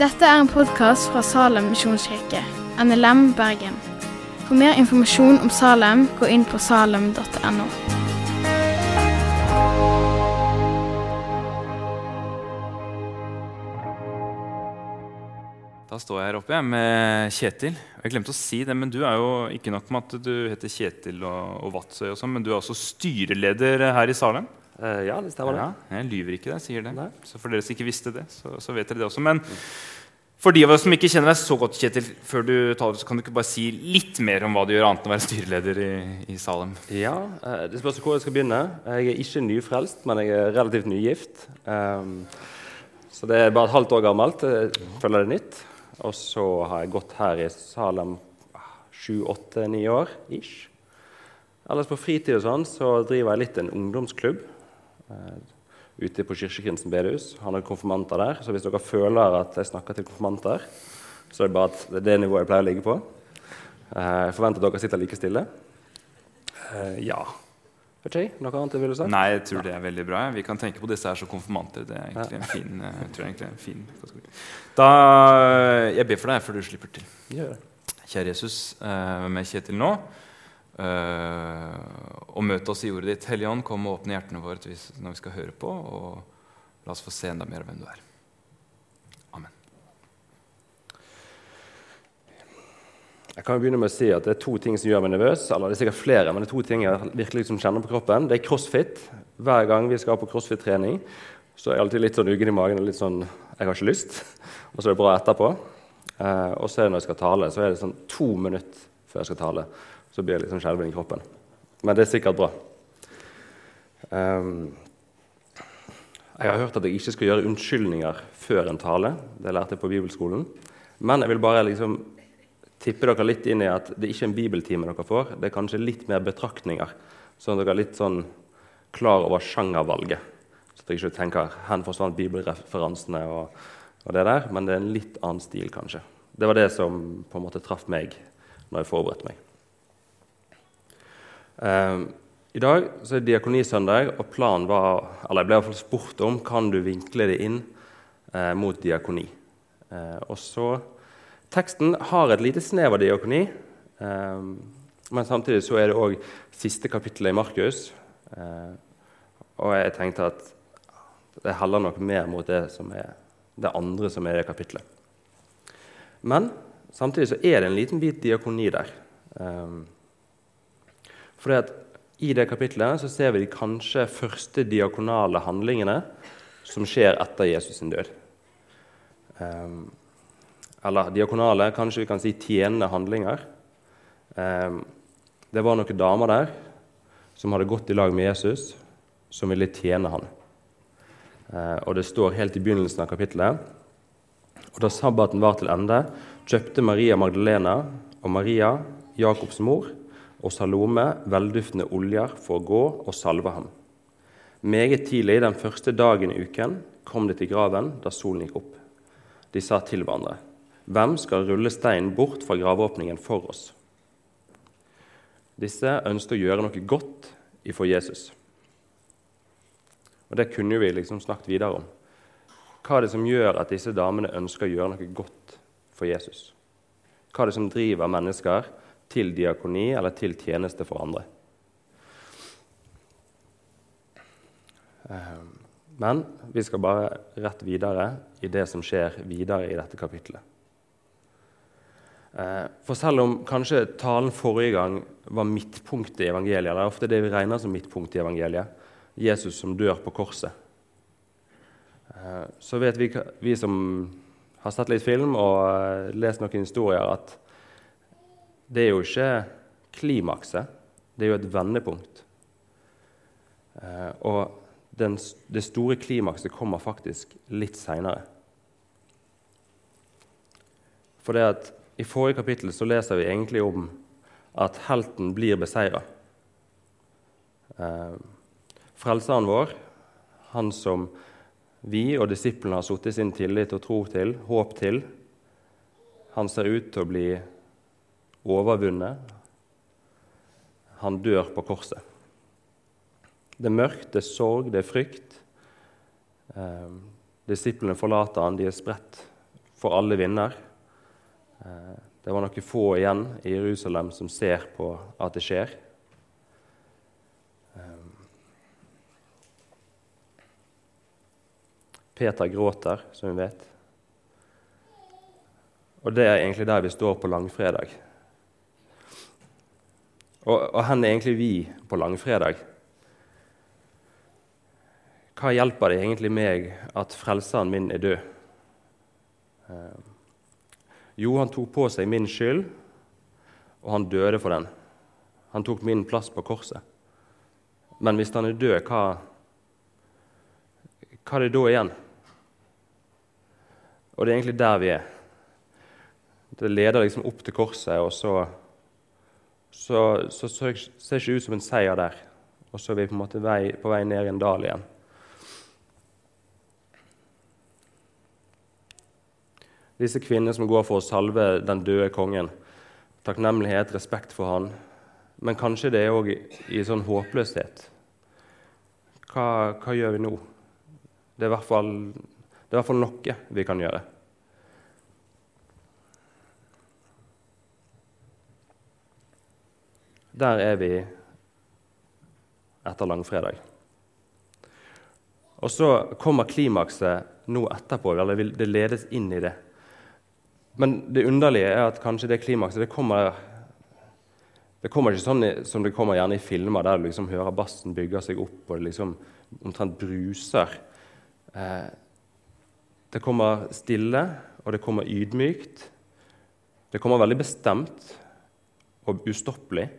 Dette er en podkast fra Salem misjonskirke, NLM Bergen. For mer informasjon om Salem, gå inn på salem.no. Da står jeg her oppe med Kjetil. Jeg glemte å si det, men du er jo ikke nok med at du heter Kjetil og, og Vadsøy, sånn, men du er også styreleder her i Salem. Eh, ja, det stemmer. Ja, jeg lyver ikke, jeg sier det. Nei. Så for dere som ikke visste det, så, så vet dere det også. Men for de av oss som ikke kjenner deg så godt, Kjetil, før du taler, så kan du ikke bare si litt mer om hva du gjør annet enn å være styreleder i, i Salem? Ja, uh, Det spørs hvor jeg skal begynne. Jeg er ikke nyfrelst, men jeg er relativt nygift. Um, så det er bare et halvt år gammelt. Jeg føler det nytt. Og så har jeg gått her i Salem sju, åtte, ni år ish. Ellers på fritid og sånn så driver jeg litt en ungdomsklubb ute på Kirkegrinsen bedehus. Har noen konfirmanter der. Så hvis dere føler at jeg snakker til konfirmanter, så er det bare at det er det nivået jeg pleier å ligge på. Eh, jeg forventer at dere sitter like stille. Eh, ja. Vet ikke Noe annet jeg ville sagt? Nei, jeg tror det er veldig bra. Vi kan tenke på disse her som konfirmanter. Det er egentlig en fin, eh, jeg tror er egentlig en fin. Da, Jeg ber for deg før du slipper til. Gjør det. Kjære Jesus, eh, med Kjetil nå. Eh, og møt oss i ordet ditt. Hellige Ånd, kom og åpne hjertene våre når vi skal høre på. Og la oss få se enda mer av hvem du er. Amen. Jeg kan jo begynne med å si at Det er to ting som gjør meg nervøs. eller det er sikkert flere, men det er to ting jeg virkelig liksom kjenner på kroppen. Det er crossfit. Hver gang vi skal på crossfit-trening, så er jeg alltid litt sånn uggen i magen og litt sånn Jeg har ikke lyst. Og så er det bra etterpå. Eh, og så er det når jeg skal tale, så er det sånn to minutter før jeg skal tale. Så blir jeg liksom skjelven i kroppen. Men det er sikkert bra. Um, jeg har hørt at jeg ikke skal gjøre unnskyldninger før en tale. Det lærte jeg på bibelskolen. Men jeg vil bare liksom tippe dere litt inn i at det ikke er en bibeltime dere får. Det er kanskje litt mer betraktninger, sånn at dere er litt sånn klar over sjangervalget. Så dere ikke tenker 'hen forsvant bibelreferansene' og, og det der. Men det er en litt annen stil, kanskje. Det var det som på en måte traff meg når jeg forberedte meg. Eh, I dag så er det diakonisøndag, og planen var Eller jeg ble i hvert fall spurt om kan du vinkle det inn eh, mot diakoni. Eh, og så Teksten har et lite snev av diakoni, eh, men samtidig så er det òg siste kapittelet i Markus. Eh, og jeg tenkte at det heller nok mer mot det, som er, det andre som er det kapittelet. Men samtidig så er det en liten bit diakoni der. Fordi at I det kapittelet så ser vi de kanskje første diakonale handlingene som skjer etter Jesus sin død. Um, eller diakonale, kanskje vi kan si tjenende handlinger. Um, det var noen damer der som hadde gått i lag med Jesus, som ville tjene han. Uh, og Det står helt i begynnelsen av kapittelet. Og Da sabbaten var til ende, kjøpte Maria Magdalena og Maria, Jakobs mor, og Salome velduftende oljer for å gå og salve ham. Meget tidlig den første dagen i uken kom de til graven da solen gikk opp. De sa til hverandre, Hvem skal rulle steinen bort fra graveåpningen for oss? Disse ønsket å gjøre noe godt ifra Jesus. Og Det kunne vi liksom snakket videre om. Hva er det som gjør at disse damene ønsker å gjøre noe godt for Jesus? Hva er det som driver mennesker til diakoni eller til tjeneste for andre? Eh, Men vi skal bare rett videre i det som skjer videre i dette kapittelet. Eh, For selv om kanskje talen forrige gang var midtpunktet i evangeliet, eller ofte det vi regner som midtpunktet i evangeliet, Jesus som dør på korset, eh, så vet vi, vi som har sett litt film og eh, lest noen historier, at det er jo ikke klimakset, det er jo et vendepunkt. Og den, det store klimakset kommer faktisk litt seinere. For det at i forrige kapittel så leser vi egentlig om at helten blir beseira. Eh, frelseren vår, han som vi og disiplene har satt sin tillit og tro til, håp til, han ser ut til å bli overvunnet. Han dør på korset. Det er mørkt, det er sorg, det er frykt. Eh, disiplene forlater han, de er spredt for alle vinder. Eh, det var noen få igjen i Jerusalem som ser på at det skjer. Eh, Peter gråter, som vi vet. Og det er egentlig der vi står på langfredag. Og, og hvor er egentlig vi på langfredag? Hva hjelper det egentlig meg at frelseren min er død? Eh, jo, han tok på seg min skyld, og han døde for den. Han tok min plass på korset. Men hvis han er død, hva, hva er det da igjen? Og det er egentlig der vi er. Det leder liksom opp til korset, og så, så, så, ser det ikke ut som en seier der. Og så er vi på en måte vei, på vei ned i en dal igjen. Disse kvinnene som går for å salve den døde kongen. Takknemlighet, respekt for han. Men kanskje det er òg i sånn håpløshet. Hva, hva, gjør vi nå? Det er, fall, det er i hvert fall noe vi kan gjøre. Der er vi etter langfredag. Og så kommer klimakset nå etterpå, eller det ledes inn i det. Men det underlige er at kanskje det klimakset det kommer, det kommer ikke sånn som det kommer gjerne i filmer, der du liksom hører bassen bygge seg opp, og det liksom omtrent bruser. Eh, det kommer stille, og det kommer ydmykt. Det kommer veldig bestemt og ustoppelig.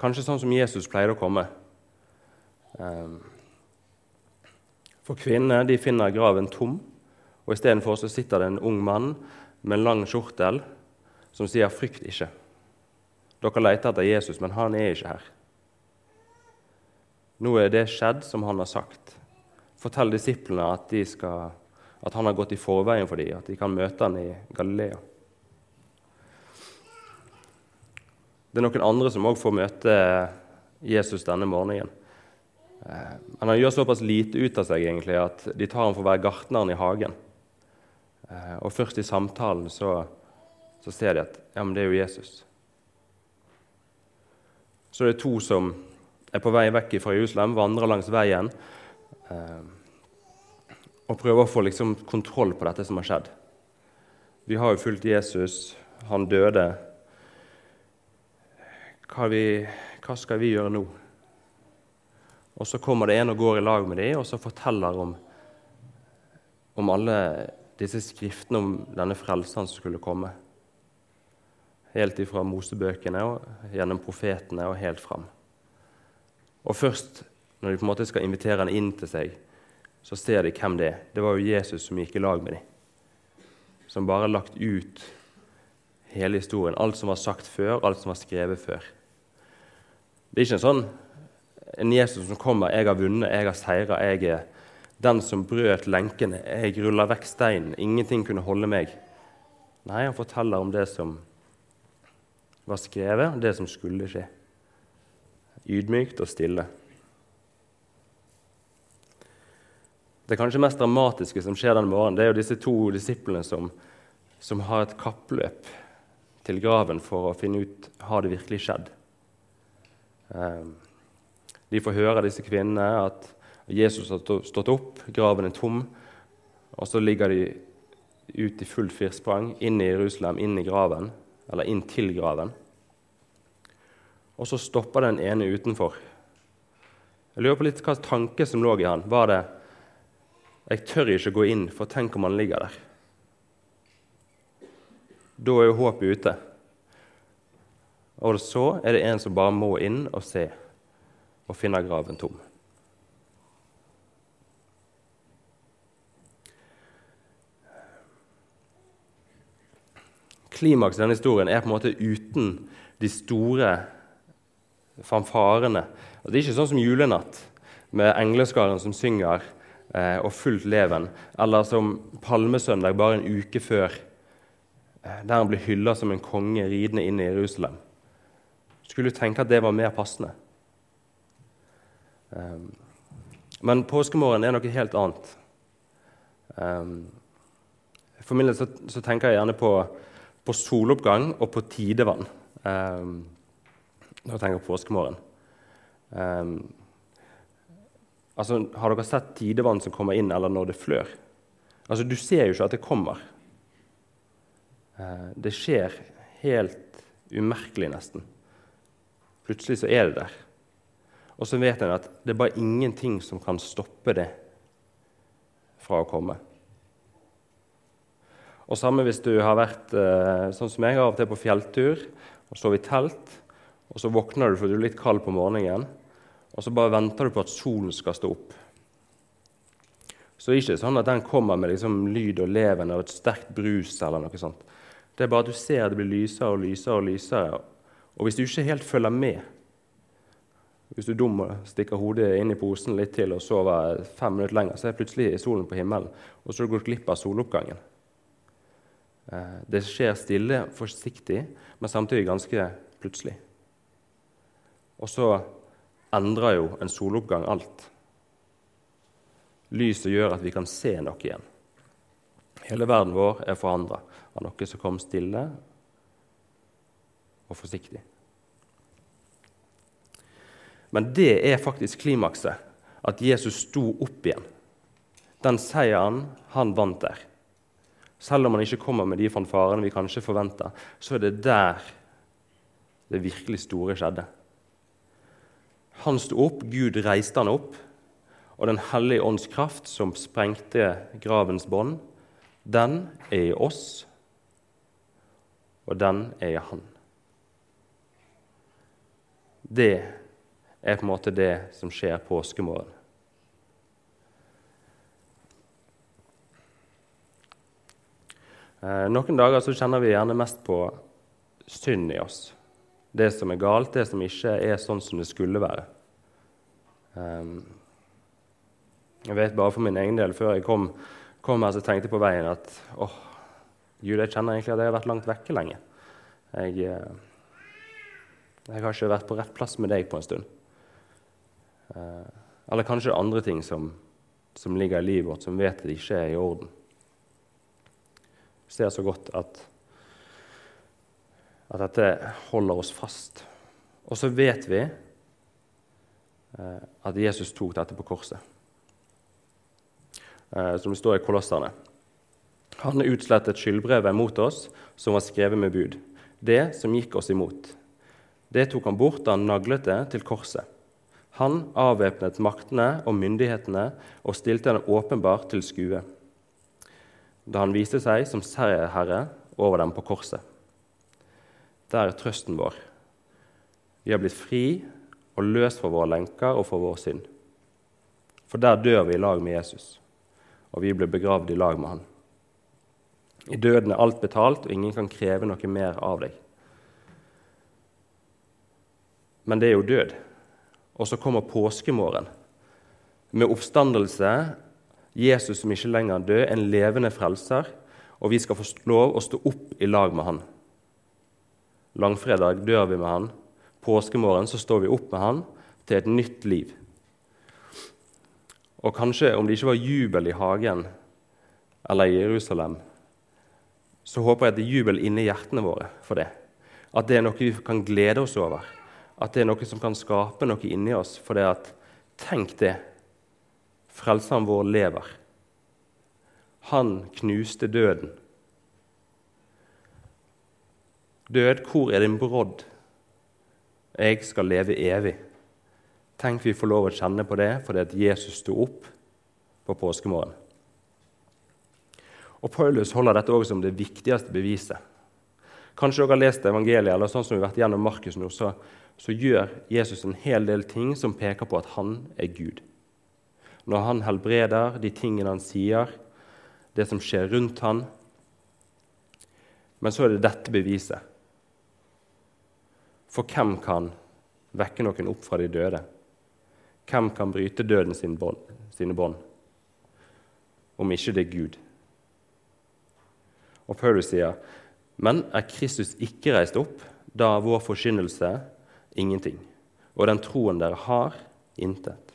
Kanskje sånn som Jesus pleier å komme. Ehm, for kvinnene de finner graven tom, og istedenfor sitter det en ung mann med lang skjortel som sier 'frykt ikke'. Dere leter etter Jesus, men han er ikke her. Nå er det skjedd som han har sagt. Fortell disiplene at, skal, at han har gått i forveien for dem, at de kan møte han i Galilea. Det er noen andre som òg får møte Jesus denne morgenen. Eh, men han gjør såpass lite ut av seg egentlig at de tar ham for å være gartneren i hagen. Eh, og først i samtalen så, så ser de at ja, men det er jo Jesus. Så det er to som er på vei vekk fra Jerusalem, vandrer langs veien eh, og prøver å få liksom, kontroll på dette som har skjedd. Vi har jo fulgt Jesus. Han døde hva, vi, hva skal vi gjøre nå? Og Så kommer det en og går i lag med dem og så forteller om, om alle disse skriftene om denne frelseren som skulle komme. Helt ifra Mosebøkene og gjennom profetene og helt fram. Og først når de på en måte skal invitere han inn til seg, så ser de hvem det er. Det var jo Jesus som gikk i lag med dem. Som bare lagt ut hele historien. Alt som var sagt før, alt som var skrevet før. Det er ikke en sånn en Jesus som kommer 'Jeg har vunnet, jeg har seira, jeg er den som brøt lenkene, jeg rulla vekk steinen, ingenting kunne holde meg'. Nei, han forteller om det som var skrevet, det som skulle skje. Ydmykt og stille. Det kanskje mest dramatiske som skjer den morgenen, det er jo disse to disiplene som, som har et kappløp til graven for å finne ut har det virkelig skjedd. Ehm, de får høre disse kvinnene at Jesus har stått opp, graven er tom. Og så ligger de ut i fullt firsprang inn i Jerusalem, inn i graven, eller inn til graven. Og så stopper den ene utenfor. Jeg lurer på litt hva tanke som lå i han. Var det 'Jeg tør ikke gå inn, for tenk om han ligger der'? Da er jo håpet ute. Og så er det en som bare må inn og se og finne graven tom. Klimaks i denne historien er på en måte uten de store fanfarene. Det er ikke sånn som julenatt, med engleskaren som synger eh, og fullt leven, eller som palmesøndag bare en uke før, eh, der han blir hylla som en konge ridende inn i Jerusalem skulle tenke at det var mer passende. Um, men påskemorgen er noe helt annet. Um, for min del så, så, tenker jeg gjerne på, på soloppgang og på tidevann. Um, når jeg tenker på påskemorgen. Um, altså, har dere sett tidevann som kommer inn, eller når det flør? Altså, Du ser jo ikke at det kommer. Uh, det skjer helt umerkelig, nesten. Plutselig så er det der. Og så vet en at det er bare ingenting som kan stoppe det fra å komme. Og samme hvis du har vært eh, sånn som jeg av og til på fjelltur og sovet i telt, og så våkner du fordi du er litt kald på morgenen, og så bare venter du på at solen skal stå opp. Så det er ikke sånn at den kommer med liksom lyd og leven av et sterkt brus. eller noe sånt. Det er bare at du ser det blir lysere og lysere og lysere. Og hvis du ikke helt følger med, hvis du er dum og stikker hodet inn i posen litt til og sover fem minutter lenger, så er plutselig solen på himmelen, og så har du gått glipp av soloppgangen. Eh, det skjer stille, forsiktig, men samtidig ganske plutselig. Og så endrer jo en soloppgang alt. Lyset gjør at vi kan se noe igjen. Hele verden vår er forandra av noe som kom stille og forsiktig. Men det er faktisk klimakset, at Jesus sto opp igjen. Den seieren han vant der. Selv om han ikke kommer med de fanfarene vi kanskje forventer, så er det der det virkelig store skjedde. Han sto opp, Gud reiste han opp, og Den hellige ånds kraft, som sprengte gravens bånd, den er i oss, og den er i Han. Det er på en måte det som skjer påskemorgen. Eh, noen dager så kjenner vi gjerne mest på synd i oss. Det som er galt, det som ikke er sånn som det skulle være. Um, jeg vet bare for min egen del, Før jeg kom, kom her, så tenkte jeg på veien at åh, Gud, jeg kjenner egentlig at jeg har vært langt vekke lenge. Jeg, eh, jeg har ikke vært på rett plass med deg på en stund. Eh, eller kanskje andre ting som, som ligger i livet vårt, som vet at det ikke er i orden. Vi ser så godt at, at dette holder oss fast. Og så vet vi eh, at Jesus tok dette på korset. Eh, som det står i Kolosserne. Han utslettet skyldbrevet mot oss som var skrevet med bud. Det som gikk oss imot. Det tok han bort da han naglet det til korset. Han avvæpnet maktene og myndighetene og stilte dem åpenbart til skue da han viste seg som seierherre over dem på korset. Der er trøsten vår. Vi har blitt fri og løst fra våre lenker og fra vår synd. For der dør vi i lag med Jesus, og vi blir begravd i lag med han. I døden er alt betalt, og ingen kan kreve noe mer av deg. Men det er jo død. Og så kommer påskemorgen med oppstandelse, Jesus som ikke lenger er død, en levende frelser, og vi skal få lov å stå opp i lag med han. Langfredag dør vi med han. Påskemorgen så står vi opp med han til et nytt liv. Og kanskje om det ikke var jubel i hagen eller i Jerusalem, så håper jeg at det er jubel inni hjertene våre for det. At det er noe vi kan glede oss over at det er noe som kan skape noe inni oss. For det at Tenk det. Frelseren vår lever. Han knuste døden. Død, hvor er din brodd? Jeg skal leve evig. Tenk vi får lov å kjenne på det fordi at Jesus sto opp på påskemorgen. Og Paulus holder dette også som det viktigste beviset. Kanskje dere har lest evangeliet, eller sånn som vi har vært gjennom Markus nå, så så gjør Jesus en hel del ting som peker på at han er Gud. Når han helbreder, de tingene han sier, det som skjer rundt han. Men så er det dette beviset. For hvem kan vekke noen opp fra de døde? Hvem kan bryte døden sine bånd? Om ikke det er Gud. Og Paulus sier, men er Kristus ikke reist opp, da vår forkynnelse ingenting. Og den troen dere har, intet.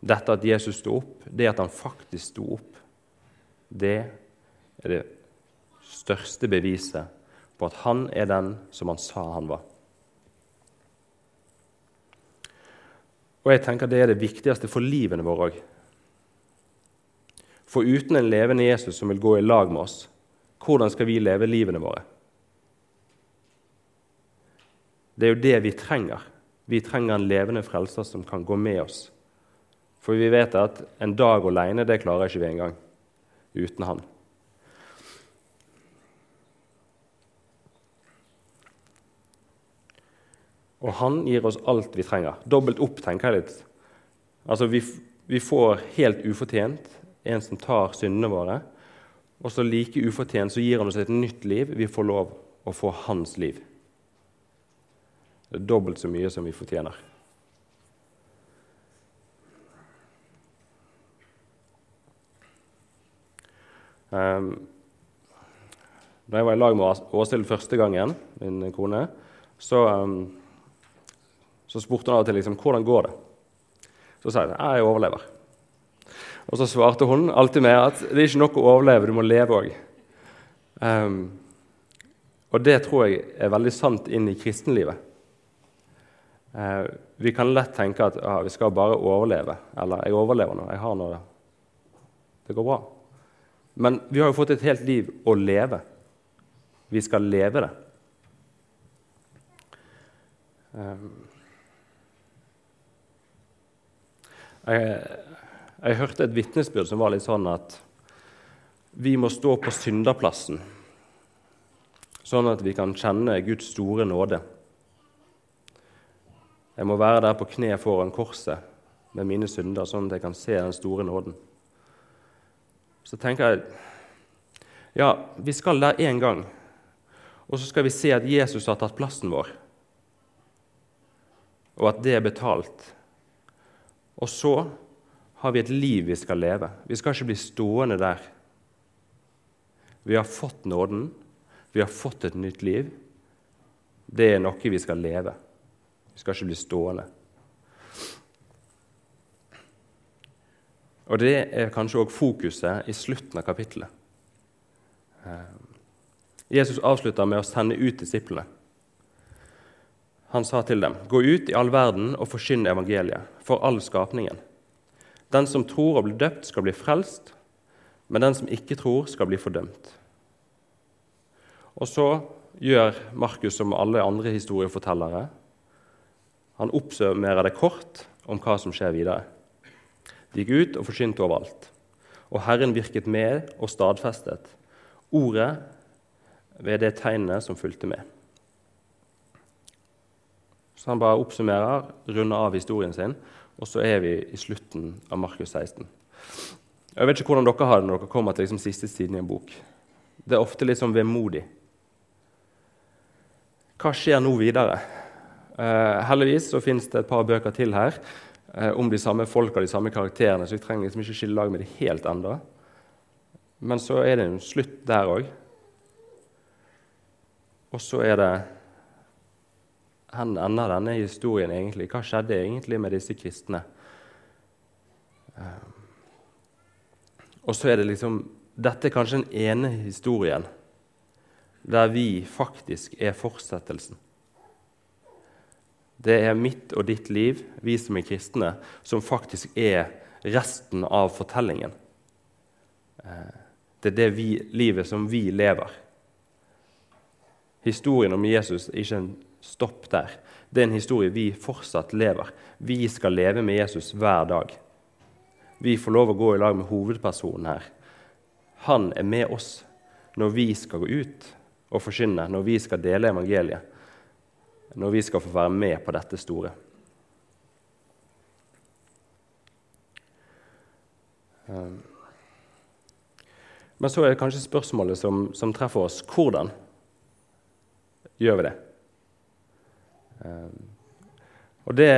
Dette at Jesus sto opp, det at han faktisk sto opp, Det er det største beviset på at han er den som han sa han var. Og jeg tenker Det er det viktigste for livene våre òg. For uten en levende Jesus som vil gå i lag med oss, hvordan skal vi leve livene våre? Det er jo det vi trenger. Vi trenger en levende frelser som kan gå med oss. For vi vet at en dag alene det klarer ikke vi engang uten han. Og han gir oss alt vi trenger. Dobbelt opp, tenker jeg litt. Altså, vi, vi får helt ufortjent en som tar syndene våre. Og så like ufortjent så gir han oss et nytt liv. Vi får lov å få hans liv. Det er dobbelt så mye som vi fortjener. Um, da jeg var i lag med Åshild første gangen, min kone, så, um, så spurte hun av og til liksom, hvordan går det Så sa jeg at jeg overlever. Og så svarte hun alltid med at det er ikke nok å overleve, du må leve òg. Um, ehm, og det tror jeg er veldig sant inn i kristenlivet. Uh, vi kan lett tenke at ah, vi skal bare overleve. Eller 'jeg overlever nå, jeg har nå Det går bra'. Men vi har jo fått et helt liv å leve. Vi skal leve det. Um, jeg, jeg hørte et vitnesbyrd som var litt sånn at vi må stå på synderplassen, sånn at vi kan kjenne Guds store nåde. Jeg må være der på kne foran korset med mine synder, sånn at jeg kan se den store nåden. Så tenker jeg ja, vi skal der én gang, og så skal vi se at Jesus har tatt plassen vår, og at det er betalt. Og så har vi et liv vi skal leve. Vi skal ikke bli stående der. Vi har fått nåden, vi har fått et nytt liv. Det er noe vi skal leve. Vi skal ikke bli stående. Og Det er kanskje òg fokuset i slutten av kapittelet. Eh, Jesus avslutter med å sende ut disiplene. Han sa til dem.: Gå ut i all verden og forkynn evangeliet for all skapningen. Den som tror og blir døpt, skal bli frelst, men den som ikke tror, skal bli fordømt. Og så gjør Markus som alle andre historiefortellere. Han oppsummerer det kort om hva som skjer videre. De gikk ut og forkynte overalt. Og Herren virket med og stadfestet ordet ved det tegnet som fulgte med. Så han bare oppsummerer, runder av historien sin og så er vi i slutten av Markus 16. Jeg vet ikke hvordan dere har det når dere kommer til liksom siste siden i en bok. Det er ofte litt sånn vemodig. Hva skjer nå videre? Eh, heldigvis så finnes det et par bøker til her eh, om de samme folka, de samme karakterene, så vi trenger liksom ikke skille lag med det helt enda. Men så er det en slutt der òg. Og så er det hvor ender denne historien egentlig? Hva skjedde egentlig med disse kristne? Ehm, og så er det liksom Dette er kanskje den ene historien der vi faktisk er fortsettelsen. Det er mitt og ditt liv, vi som er kristne, som faktisk er resten av fortellingen. Ehm, det er det vi, livet som vi lever. Historien om Jesus er ikke en Stopp der. Det er en historie vi fortsatt lever. Vi skal leve med Jesus hver dag. Vi får lov å gå i lag med hovedpersonen her. Han er med oss når vi skal gå ut og forkynne, når vi skal dele evangeliet, når vi skal få være med på dette store. Um, men så er det kanskje spørsmålet som, som treffer oss. Hvordan gjør vi det? Ehm, og Det,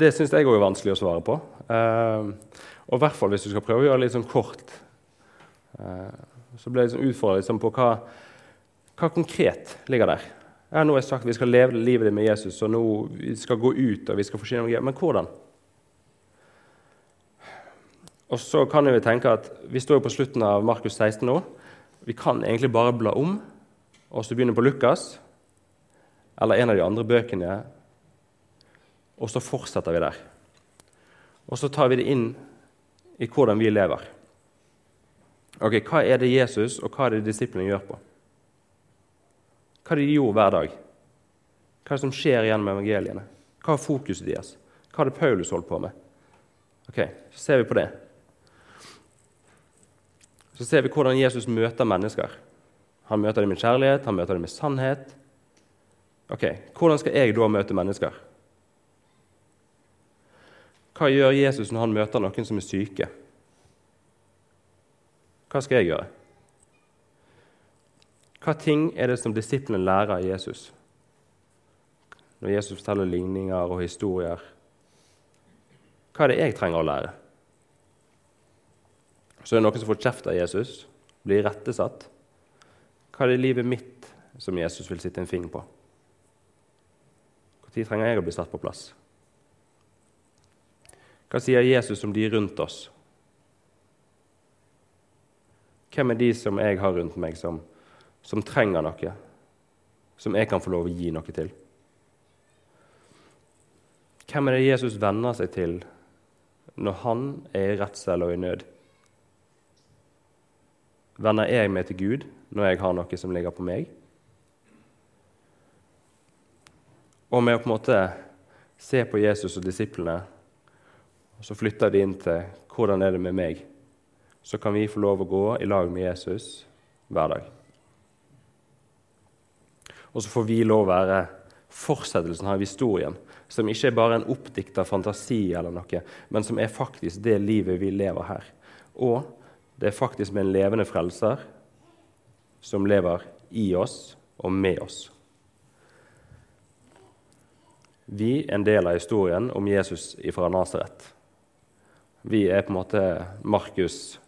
det syns jeg òg er vanskelig å svare på. Ehm, og i hvert fall hvis du skal prøve å gjøre det litt sånn kort. Ehm, så ble jeg liksom utfordra liksom på hva, hva konkret ligger der. Nå har jeg sagt at vi skal leve livet med Jesus, og nå vi skal gå ut og vi skal forsyne Men hvordan? Og så kan vi tenke at Vi står på slutten av Markus 16 nå. Vi kan egentlig bare bla om og så begynne på Lukas eller en av de andre bøkene, og så fortsetter vi der. Og så tar vi det inn i hvordan vi lever. Ok, Hva er det Jesus og hva er det disiplene gjør på? Hva de gjorde hver dag? Hva er det som skjer gjennom evangeliene? Hva er fokuset deres? Hva det Paulus holdt på med? Ok, Så ser vi på det. Så ser vi hvordan Jesus møter mennesker. Han møter dem med kjærlighet, han møter dem med sannhet. Ok, Hvordan skal jeg da møte mennesker? Hva gjør Jesus når han møter noen som er syke? Hva skal jeg gjøre? Hva ting er det som disiplene lærer av Jesus? Når Jesus forteller ligninger og historier, hva er det jeg trenger å lære? Så er det noen som får kjeft av Jesus, blir rettesatt. Hva er det livet mitt som Jesus vil sitte en finger på? Når trenger jeg å bli satt på plass? Hva sier Jesus om de rundt oss? Hvem er de som jeg har rundt meg, som, som trenger noe, som jeg kan få lov å gi noe til? Hvem er det Jesus venner seg til når han er i redsel og i nød? Venner jeg meg til Gud når jeg har noe som ligger på meg? Og med å på en måte se på Jesus og disiplene, og så flytter de inn til hvordan er det med meg, så kan vi få lov å gå i lag med Jesus hver dag. Og så får vi lov å være fortsettelsen av historien, som ikke er bare en oppdikta fantasi, eller noe, men som er faktisk det livet vi lever her. Og det er faktisk med en levende frelser som lever i oss og med oss. Vi er en del av historien om Jesus fra Nasaret. Vi er på en måte Markus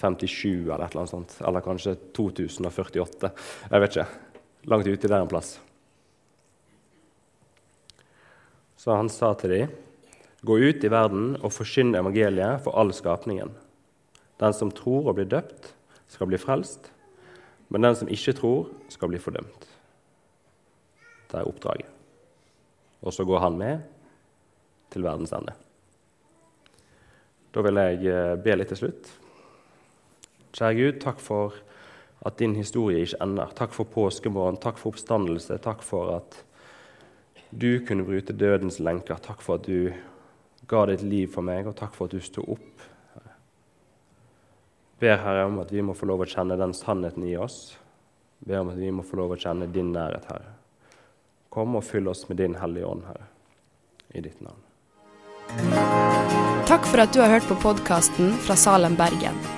57 eller et eller annet sånt. Eller kanskje 2048. Jeg vet ikke. Langt ute der en plass. Så han sa til dem, gå ut i verden og forkynn evangeliet for all skapningen. Den som tror og blir døpt, skal bli frelst, men den som ikke tror, skal bli fordømt. Det er oppdraget. Og så går han med til verdens ende. Da vil jeg eh, be litt til slutt. Kjære Gud, takk for at din historie ikke ender. Takk for påskemorgen, takk for oppstandelse, takk for at du kunne bryte dødens lenker. Takk for at du ga ditt liv for meg, og takk for at du sto opp ber Herre om at vi må få lov å kjenne den sannheten i oss. Ber om at vi må få lov å kjenne din nærhet, Herre. Kom og fyll oss med din Hellige Ånd, Herre, i ditt navn. Takk for at du har hørt på podkasten fra Salem, Bergen.